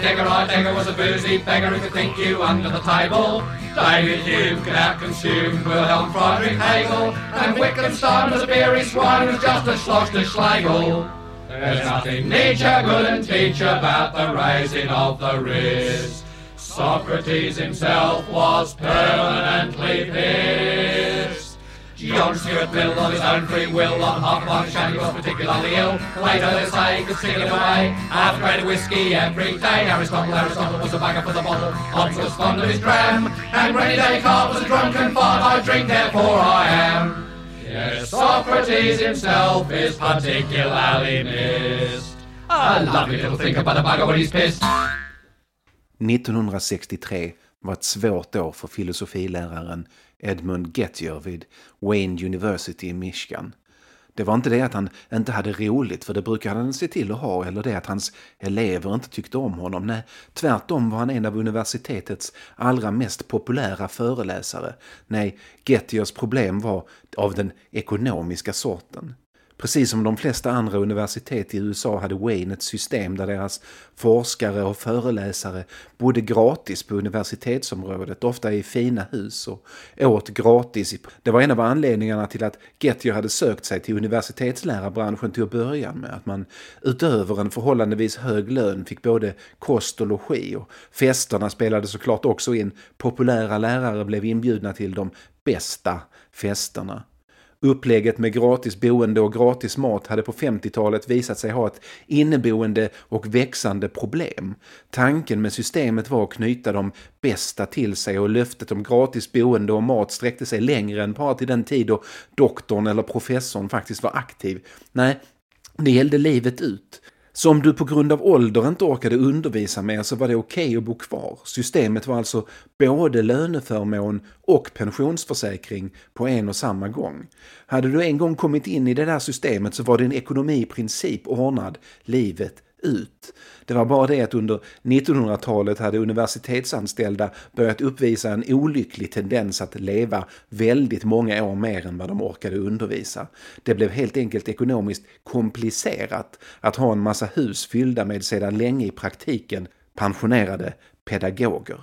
Digger, I digger was a boozy beggar who could think you under the table. David Hume could out-consume Wilhelm Friedrich Hegel, and Wittgenstein was a beery swine who's just a schloss to Schlegel. There's nothing Nietzsche couldn't teach about the raising of the wrist. Socrates himself was permanently pissed. John Stuart Mill, of his own free will, on half one shanty was particularly ill. Later say he could stick it away. Half a grade of whiskey every day. Aristotle, Aristotle was a bagger for the bottle. Hobbes was fond of his dram. And Rennie Descartes was a drunken fart. I drink, therefore I am. Yes, Socrates himself is particularly missed. A lovely little thinker, but a bugger when he's pissed. 1963 var ett svårt år för filosofiläraren Edmund Gettier vid Wayne University i Michigan. Det var inte det att han inte hade roligt, för det brukade han se till att ha, eller det att hans elever inte tyckte om honom. Nej, tvärtom var han en av universitetets allra mest populära föreläsare. Nej, Gettiers problem var av den ekonomiska sorten. Precis som de flesta andra universitet i USA hade Wayne ett system där deras forskare och föreläsare bodde gratis på universitetsområdet, ofta i fina hus och åt gratis. Det var en av anledningarna till att Gettier hade sökt sig till universitetslärarbranschen till att börja med. Att man utöver en förhållandevis hög lön fick både kost och logi och festerna spelade såklart också in. Populära lärare blev inbjudna till de bästa festerna. Upplägget med gratis boende och gratis mat hade på 50-talet visat sig ha ett inneboende och växande problem. Tanken med systemet var att knyta de bästa till sig och löftet om gratis boende och mat sträckte sig längre än bara till den tid då doktorn eller professorn faktiskt var aktiv. Nej, det gällde livet ut. Så om du på grund av ålder inte orkade undervisa mer så var det okej okay att bo kvar. Systemet var alltså både löneförmån och pensionsförsäkring på en och samma gång. Hade du en gång kommit in i det där systemet så var din ekonomi i princip ordnad livet ut. Det var bara det att under 1900-talet hade universitetsanställda börjat uppvisa en olycklig tendens att leva väldigt många år mer än vad de orkade undervisa. Det blev helt enkelt ekonomiskt komplicerat att ha en massa hus fyllda med sedan länge i praktiken pensionerade pedagoger.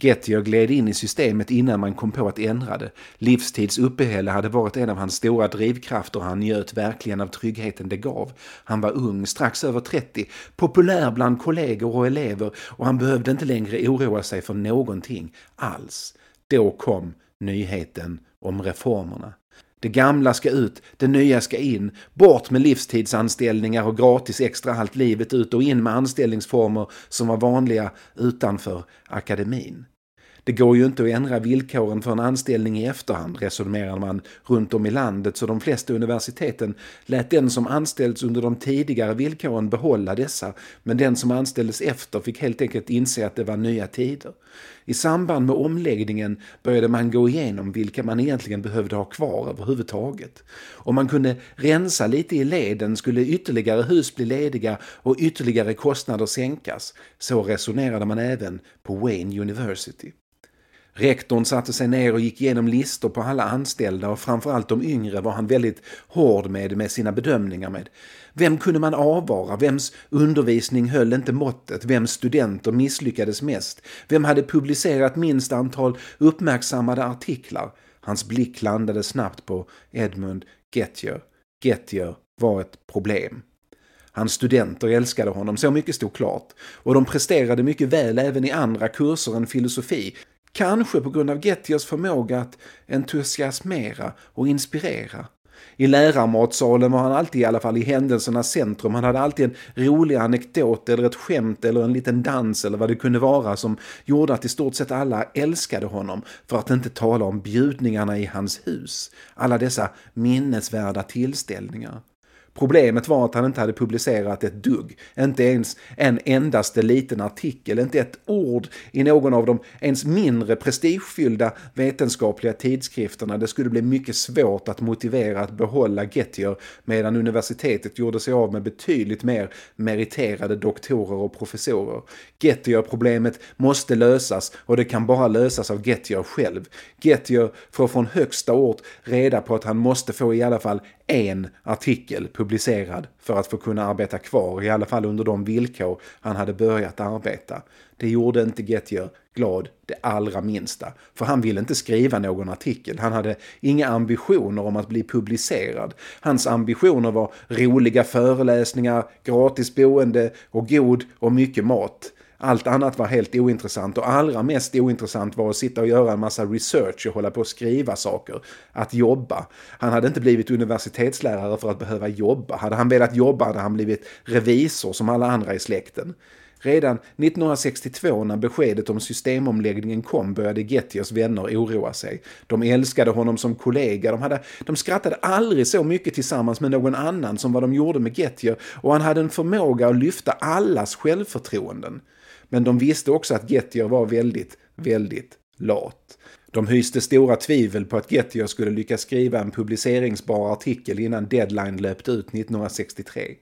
Gettier gled in i systemet innan man kom på att ändra det. Livstids uppehälle hade varit en av hans stora drivkrafter och han njöt verkligen av tryggheten det gav. Han var ung, strax över 30, populär bland kollegor och elever och han behövde inte längre oroa sig för någonting alls. Då kom nyheten om reformerna. Det gamla ska ut, det nya ska in. Bort med livstidsanställningar och gratis extra allt livet ut och in med anställningsformer som var vanliga utanför akademin. Det går ju inte att ändra villkoren för en anställning i efterhand, resonerar man runt om i landet, så de flesta universiteten lät den som anställts under de tidigare villkoren behålla dessa, men den som anställdes efter fick helt enkelt inse att det var nya tider. I samband med omläggningen började man gå igenom vilka man egentligen behövde ha kvar överhuvudtaget. Om man kunde rensa lite i leden skulle ytterligare hus bli lediga och ytterligare kostnader sänkas. Så resonerade man även på Wayne University. Rektorn satte sig ner och gick igenom listor på alla anställda och framförallt de yngre var han väldigt hård med, med sina bedömningar med. Vem kunde man avvara? Vems undervisning höll inte måttet? Vems studenter misslyckades mest? Vem hade publicerat minst antal uppmärksammade artiklar? Hans blick landade snabbt på Edmund Gettier. Gettier var ett problem. Hans studenter älskade honom, så mycket stod klart. Och de presterade mycket väl även i andra kurser än filosofi. Kanske på grund av Gettiers förmåga att entusiasmera och inspirera. I lärarmatsalen var han alltid i alla fall i händelsernas centrum. Han hade alltid en rolig anekdot eller ett skämt eller en liten dans eller vad det kunde vara som gjorde att i stort sett alla älskade honom. För att inte tala om bjudningarna i hans hus. Alla dessa minnesvärda tillställningar. Problemet var att han inte hade publicerat ett dugg. Inte ens en endaste liten artikel, inte ett ord i någon av de ens mindre prestigefyllda vetenskapliga tidskrifterna. Det skulle bli mycket svårt att motivera att behålla Gettier medan universitetet gjorde sig av med betydligt mer meriterade doktorer och professorer. Gettier-problemet måste lösas och det kan bara lösas av Gettier själv. Gettier får från högsta ort reda på att han måste få i alla fall en artikel publicerad för att få kunna arbeta kvar, i alla fall under de villkor han hade börjat arbeta. Det gjorde inte Gettier glad det allra minsta, för han ville inte skriva någon artikel. Han hade inga ambitioner om att bli publicerad. Hans ambitioner var roliga föreläsningar, gratis boende och god och mycket mat. Allt annat var helt ointressant och allra mest ointressant var att sitta och göra en massa research och hålla på att skriva saker. Att jobba. Han hade inte blivit universitetslärare för att behöva jobba. Hade han velat jobba hade han blivit revisor som alla andra i släkten. Redan 1962 när beskedet om systemomläggningen kom började Gettiers vänner oroa sig. De älskade honom som kollega, de, hade, de skrattade aldrig så mycket tillsammans med någon annan som vad de gjorde med Gettier och han hade en förmåga att lyfta allas självförtroenden. Men de visste också att Gettier var väldigt, väldigt lat. De hyste stora tvivel på att Gettier skulle lyckas skriva en publiceringsbar artikel innan deadline löpte ut 1963.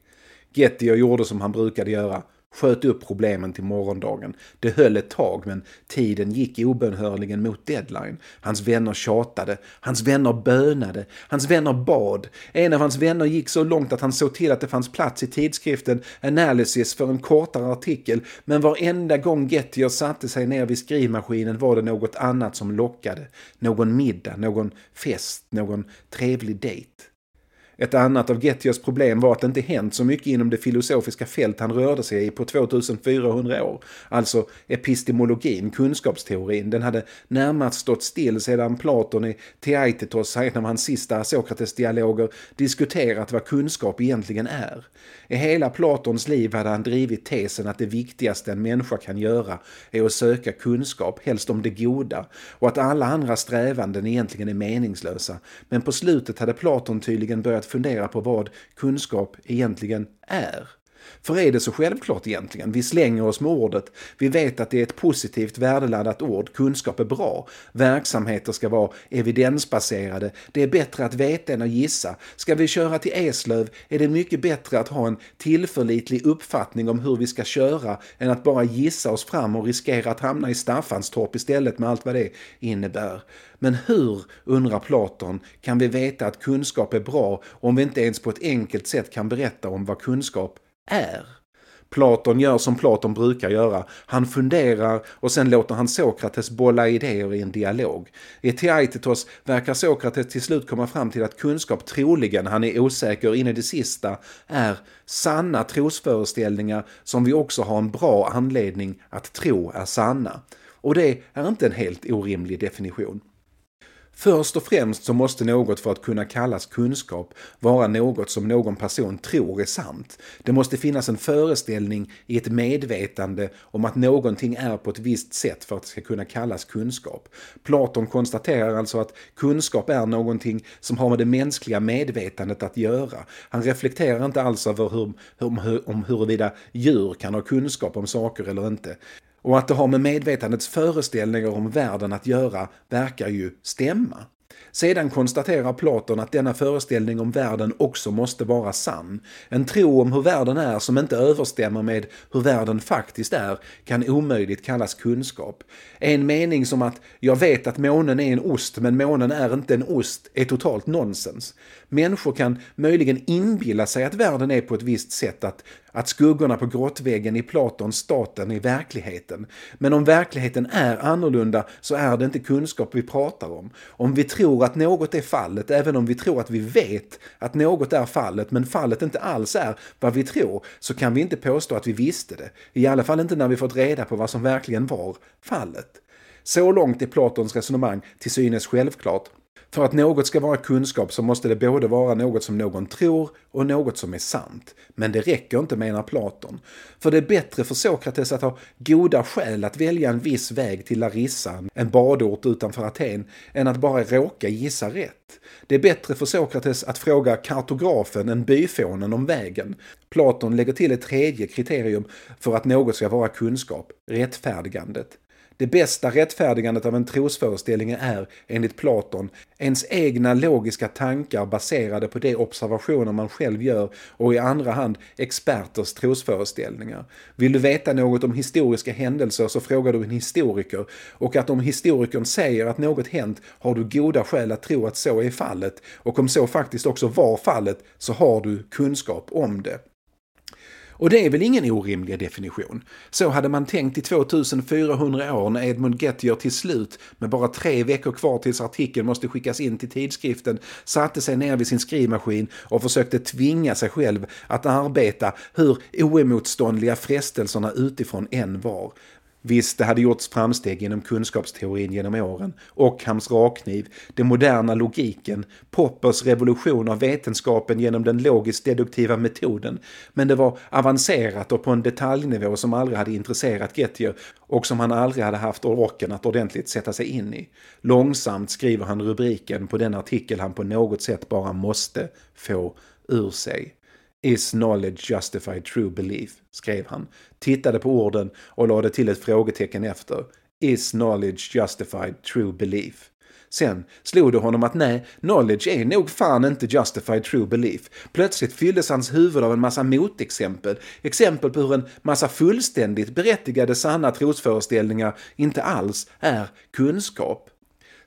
Gettier gjorde som han brukade göra sköt upp problemen till morgondagen. Det höll ett tag men tiden gick obönhörligen mot deadline. Hans vänner tjatade, hans vänner bönade, hans vänner bad. En av hans vänner gick så långt att han såg till att det fanns plats i tidskriften Analysis för en kortare artikel men varenda gång Gettier satte sig ner vid skrivmaskinen var det något annat som lockade. Någon middag, någon fest, någon trevlig dejt. Ett annat av Gettios problem var att det inte hänt så mycket inom det filosofiska fält han rörde sig i på 2400 år. Alltså epistemologin, kunskapsteorin. Den hade närmast stått still sedan Platon i Theaitetos, en av hans sista Sokrates-dialoger, diskuterat vad kunskap egentligen är. I hela Platons liv hade han drivit tesen att det viktigaste en människa kan göra är att söka kunskap, helst om det goda, och att alla andra strävanden egentligen är meningslösa. Men på slutet hade Platon tydligen börjat fundera på vad kunskap egentligen är. För är det så självklart egentligen? Vi slänger oss med ordet. Vi vet att det är ett positivt värdeladdat ord. Kunskap är bra. Verksamheter ska vara evidensbaserade. Det är bättre att veta än att gissa. Ska vi köra till Eslöv är det mycket bättre att ha en tillförlitlig uppfattning om hur vi ska köra än att bara gissa oss fram och riskera att hamna i Staffanstorp istället med allt vad det innebär. Men hur, undrar Platon, kan vi veta att kunskap är bra om vi inte ens på ett enkelt sätt kan berätta om vad kunskap är. Platon gör som Platon brukar göra. Han funderar och sen låter han Sokrates bolla idéer i en dialog. I Theaitetos verkar Sokrates till slut komma fram till att kunskap troligen, han är osäker in i det sista, är sanna trosföreställningar som vi också har en bra anledning att tro är sanna. Och det är inte en helt orimlig definition. Först och främst så måste något för att kunna kallas kunskap vara något som någon person tror är sant. Det måste finnas en föreställning i ett medvetande om att någonting är på ett visst sätt för att det ska kunna kallas kunskap. Platon konstaterar alltså att kunskap är någonting som har med det mänskliga medvetandet att göra. Han reflekterar inte alls över hur, om, om huruvida djur kan ha kunskap om saker eller inte. Och att det har med medvetandets föreställningar om världen att göra verkar ju stämma. Sedan konstaterar Platon att denna föreställning om världen också måste vara sann. En tro om hur världen är som inte överstämmer med hur världen faktiskt är kan omöjligt kallas kunskap. En mening som att “jag vet att månen är en ost men månen är inte en ost” är totalt nonsens. Människor kan möjligen inbilla sig att världen är på ett visst sätt, att, att skuggorna på grottväggen i Platons staten är verkligheten. Men om verkligheten är annorlunda så är det inte kunskap vi pratar om. Om vi tror att något är fallet, även om vi tror att vi vet att något är fallet, men fallet inte alls är vad vi tror, så kan vi inte påstå att vi visste det. I alla fall inte när vi fått reda på vad som verkligen var fallet. Så långt är Platons resonemang till synes självklart för att något ska vara kunskap så måste det både vara något som någon tror och något som är sant. Men det räcker inte menar Platon. För det är bättre för Sokrates att ha goda skäl att välja en viss väg till Larissa, en badort utanför Aten, än att bara råka gissa rätt. Det är bättre för Sokrates att fråga kartografen än byfånen om vägen. Platon lägger till ett tredje kriterium för att något ska vara kunskap, rättfärdigandet. Det bästa rättfärdigandet av en trosföreställning är, enligt Platon, ens egna logiska tankar baserade på de observationer man själv gör och i andra hand experters trosföreställningar. Vill du veta något om historiska händelser så frågar du en historiker och att om historikern säger att något hänt har du goda skäl att tro att så är fallet och om så faktiskt också var fallet så har du kunskap om det. Och det är väl ingen orimlig definition. Så hade man tänkt i 2400 år när Edmund Gettier till slut, med bara tre veckor kvar tills artikeln måste skickas in till tidskriften, satte sig ner vid sin skrivmaskin och försökte tvinga sig själv att arbeta hur oemotståndliga frestelserna utifrån än var. Visst, det hade gjorts framsteg inom kunskapsteorin genom åren. Ockhams rakkniv, den moderna logiken, Poppers revolution av vetenskapen genom den logiskt-deduktiva metoden. Men det var avancerat och på en detaljnivå som aldrig hade intresserat Gettier och som han aldrig hade haft orken att ordentligt sätta sig in i. Långsamt skriver han rubriken på den artikel han på något sätt bara måste få ur sig. Is knowledge justified true belief? skrev han, tittade på orden och lade till ett frågetecken efter. Is knowledge justified true belief? Sen slog det honom att nej, knowledge är nog fan inte justified true belief. Plötsligt fylldes hans huvud av en massa motexempel. Exempel på hur en massa fullständigt berättigade sanna trosföreställningar inte alls är kunskap.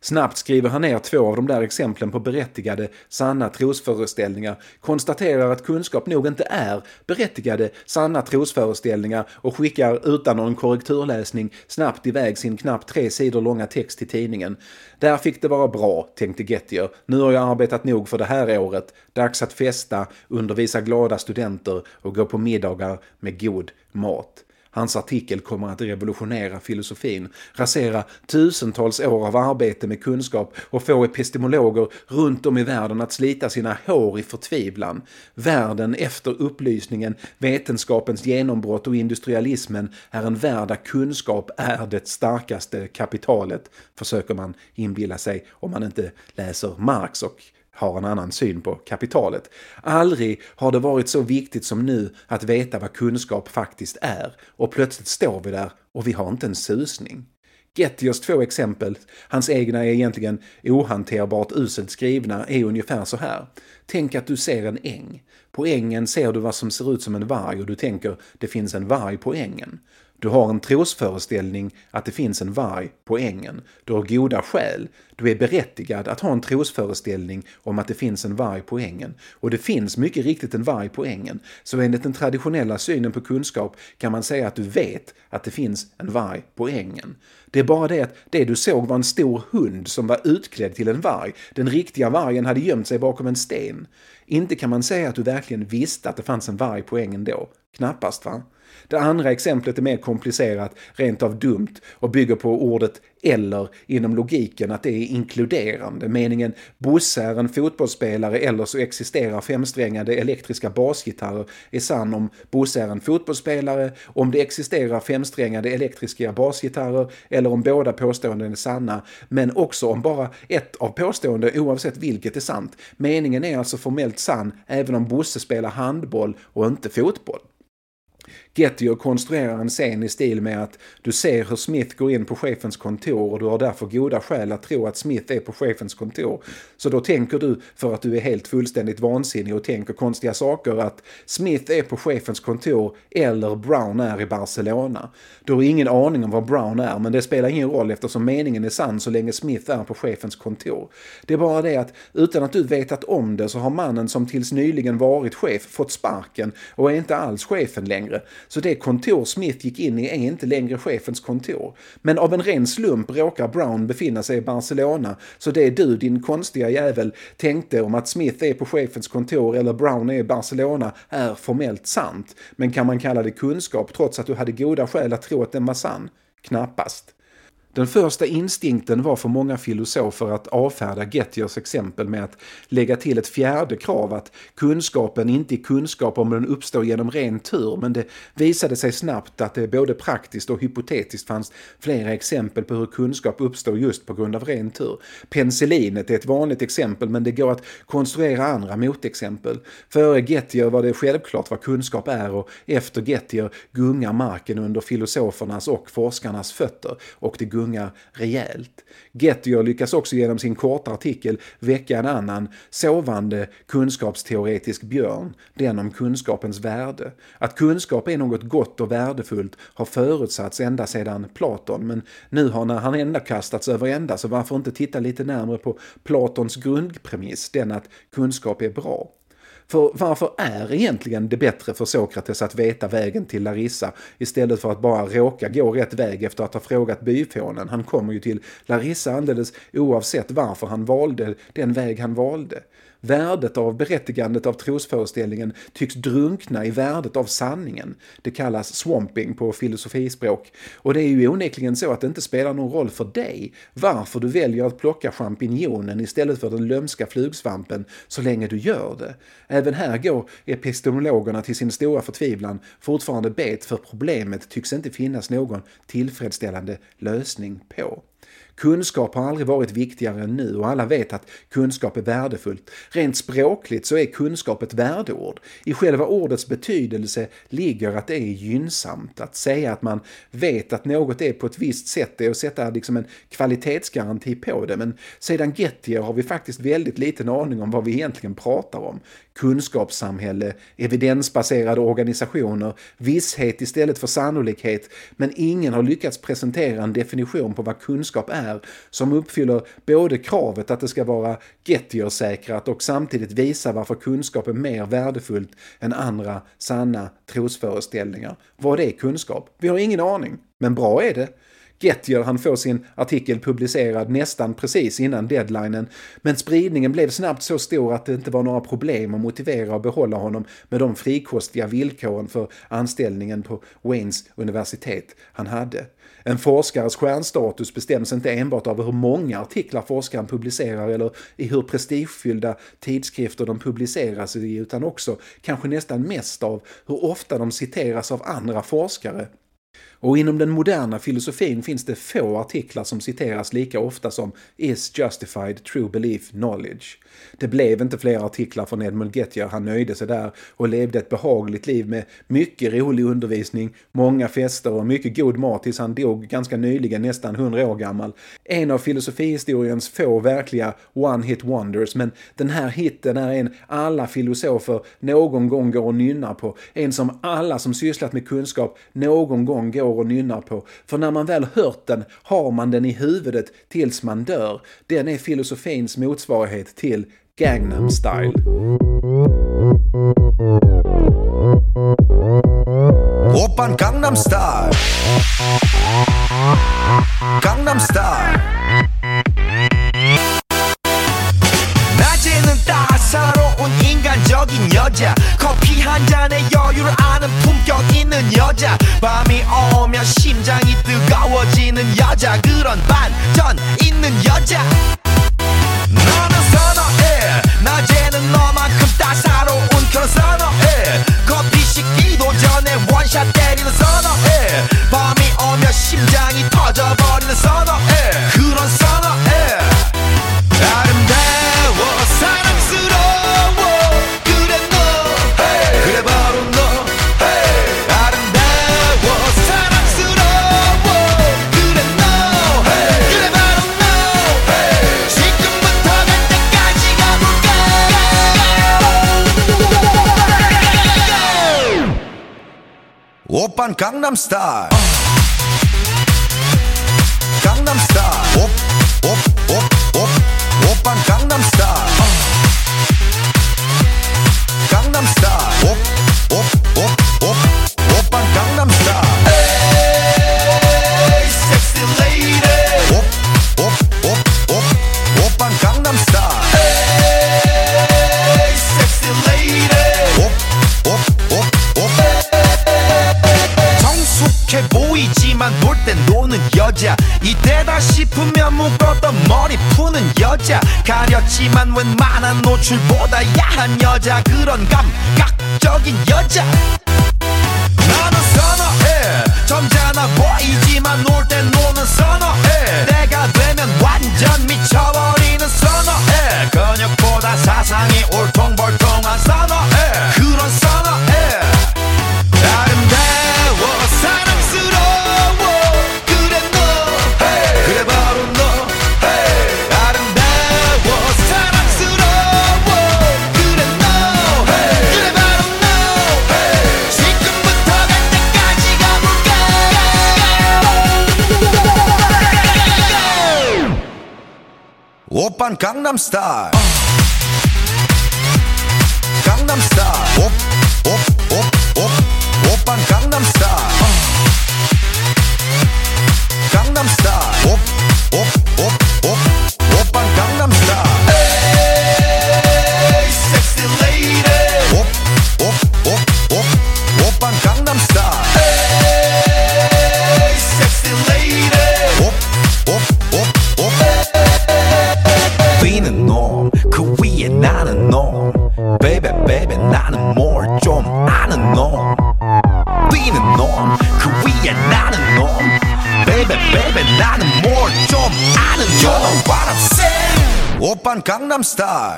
Snabbt skriver han ner två av de där exemplen på berättigade, sanna trosföreställningar, konstaterar att kunskap nog inte är berättigade, sanna trosföreställningar och skickar utan någon korrekturläsning snabbt iväg sin knappt tre sidor långa text till tidningen. Där fick det vara bra, tänkte Gettier. Nu har jag arbetat nog för det här året. Dags att festa, undervisa glada studenter och gå på middagar med god mat. Hans artikel kommer att revolutionera filosofin, rasera tusentals år av arbete med kunskap och få epistemologer runt om i världen att slita sina hår i förtvivlan. Världen efter upplysningen, vetenskapens genombrott och industrialismen är en värld där kunskap är det starkaste kapitalet, försöker man inbilla sig om man inte läser Marx och har en annan syn på kapitalet. Aldrig har det varit så viktigt som nu att veta vad kunskap faktiskt är och plötsligt står vi där och vi har inte en susning. Gettiers två exempel, hans egna är egentligen ohanterbart uselt skrivna, är ungefär så här. Tänk att du ser en äng. På ängen ser du vad som ser ut som en varg och du tänker det finns en varg på ängen. Du har en trosföreställning att det finns en varg på ängen. Du har goda skäl. Du är berättigad att ha en trosföreställning om att det finns en varg på ängen. Och det finns mycket riktigt en varg på ängen. Så enligt den traditionella synen på kunskap kan man säga att du vet att det finns en varg på ängen. Det är bara det att det du såg var en stor hund som var utklädd till en varg. Den riktiga vargen hade gömt sig bakom en sten. Inte kan man säga att du verkligen visste att det fanns en varg på ängen då. Knappast va? Det andra exemplet är mer komplicerat, rent av dumt och bygger på ordet eller inom logiken att det är inkluderande. Meningen Bosse är en fotbollsspelare eller så existerar femsträngade elektriska basgitarrer är sann om Bosse är en fotbollsspelare, om det existerar femsträngade elektriska basgitarrer eller om båda påståenden är sanna, men också om bara ett av påståendena oavsett vilket är sant. Meningen är alltså formellt sann även om Bosse spelar handboll och inte fotboll. Getty konstruerar en scen i stil med att du ser hur Smith går in på chefens kontor och du har därför goda skäl att tro att Smith är på chefens kontor. Så då tänker du, för att du är helt fullständigt vansinnig och tänker konstiga saker, att Smith är på chefens kontor eller Brown är i Barcelona. Du har ingen aning om var Brown är, men det spelar ingen roll eftersom meningen är sann så länge Smith är på chefens kontor. Det är bara det att utan att du vetat om det så har mannen som tills nyligen varit chef fått sparken och är inte alls chefen längre. Så det kontor Smith gick in i är inte längre chefens kontor. Men av en ren slump råkar Brown befinna sig i Barcelona, så det du, din konstiga jävel, tänkte om att Smith är på chefens kontor eller Brown är i Barcelona är formellt sant. Men kan man kalla det kunskap trots att du hade goda skäl att tro att den var sann? Knappast. Den första instinkten var för många filosofer att avfärda Gettiers exempel med att lägga till ett fjärde krav att kunskapen inte är kunskap om den uppstår genom ren tur men det visade sig snabbt att det både praktiskt och hypotetiskt fanns flera exempel på hur kunskap uppstår just på grund av ren tur. Penicillinet är ett vanligt exempel men det går att konstruera andra motexempel. Före Gettier var det självklart vad kunskap är och efter Gettier gungar marken under filosofernas och forskarnas fötter och det gungar rejält. Gettier lyckas också genom sin korta artikel väcka en annan sovande kunskapsteoretisk björn, den om kunskapens värde. Att kunskap är något gott och värdefullt har förutsatts ända sedan Platon men nu har när han ända kastats över ända så varför inte titta lite närmare på Platons grundpremiss, den att kunskap är bra. För varför är egentligen det bättre för Sokrates att veta vägen till Larissa istället för att bara råka gå rätt väg efter att ha frågat byfånen? Han kommer ju till Larissa alldeles oavsett varför han valde den väg han valde. Värdet av berättigandet av trosföreställningen tycks drunkna i värdet av sanningen. Det kallas swamping på filosofispråk. Och det är ju onekligen så att det inte spelar någon roll för dig varför du väljer att plocka champinjonen istället för den lömska flugsvampen så länge du gör det. Även här går epistemologerna till sin stora förtvivlan fortfarande bet för problemet tycks inte finnas någon tillfredsställande lösning på. Kunskap har aldrig varit viktigare än nu och alla vet att kunskap är värdefullt. Rent språkligt så är kunskap ett värdeord. I själva ordets betydelse ligger att det är gynnsamt. Att säga att man vet att något är på ett visst sätt är att sätta liksom en kvalitetsgaranti på det. Men sedan Gettier har vi faktiskt väldigt liten aning om vad vi egentligen pratar om kunskapssamhälle, evidensbaserade organisationer, visshet istället för sannolikhet, men ingen har lyckats presentera en definition på vad kunskap är som uppfyller både kravet att det ska vara Gettier-säkrat och samtidigt visa varför kunskap är mer värdefullt än andra sanna trosföreställningar. Vad är kunskap? Vi har ingen aning, men bra är det. Gettier han får sin artikel publicerad nästan precis innan deadlinen, men spridningen blev snabbt så stor att det inte var några problem att motivera och behålla honom med de frikostiga villkoren för anställningen på Waynes universitet han hade. En forskares stjärnstatus bestäms inte enbart av hur många artiklar forskaren publicerar eller i hur prestigefyllda tidskrifter de publiceras i, utan också, kanske nästan mest av, hur ofta de citeras av andra forskare och inom den moderna filosofin finns det få artiklar som citeras lika ofta som “Is justified true belief knowledge?” Det blev inte fler artiklar från Edmund Gettier, han nöjde sig där och levde ett behagligt liv med mycket rolig undervisning, många fester och mycket god mat tills han dog ganska nyligen, nästan 100 år gammal. En av filosofihistoriens få verkliga one-hit wonders, men den här hitten är en alla filosofer någon gång går och nynnar på, en som alla som sysslat med kunskap någon gång går och nynnar på. För när man väl hört den har man den i huvudet tills man dör. Den är filosofins motsvarighet till Gangnam Style. Oppan Gangnam Style Gangnam Style 오빤 강남스타일 강남스타일 노출보다 야한 여자 그런 감각적인 여자. 나는 선어해. 점잖아 보이지만 놀땐 Gangnam Style. Gangnam Style. Gangnam Style.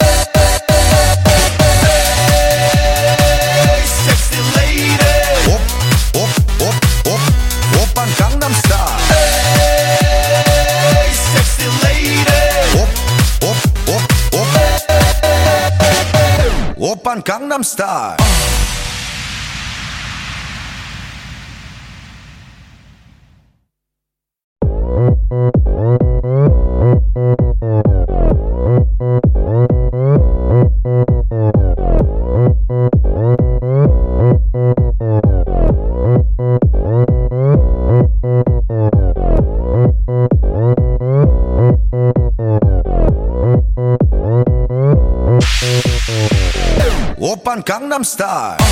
Gangnam Style. star.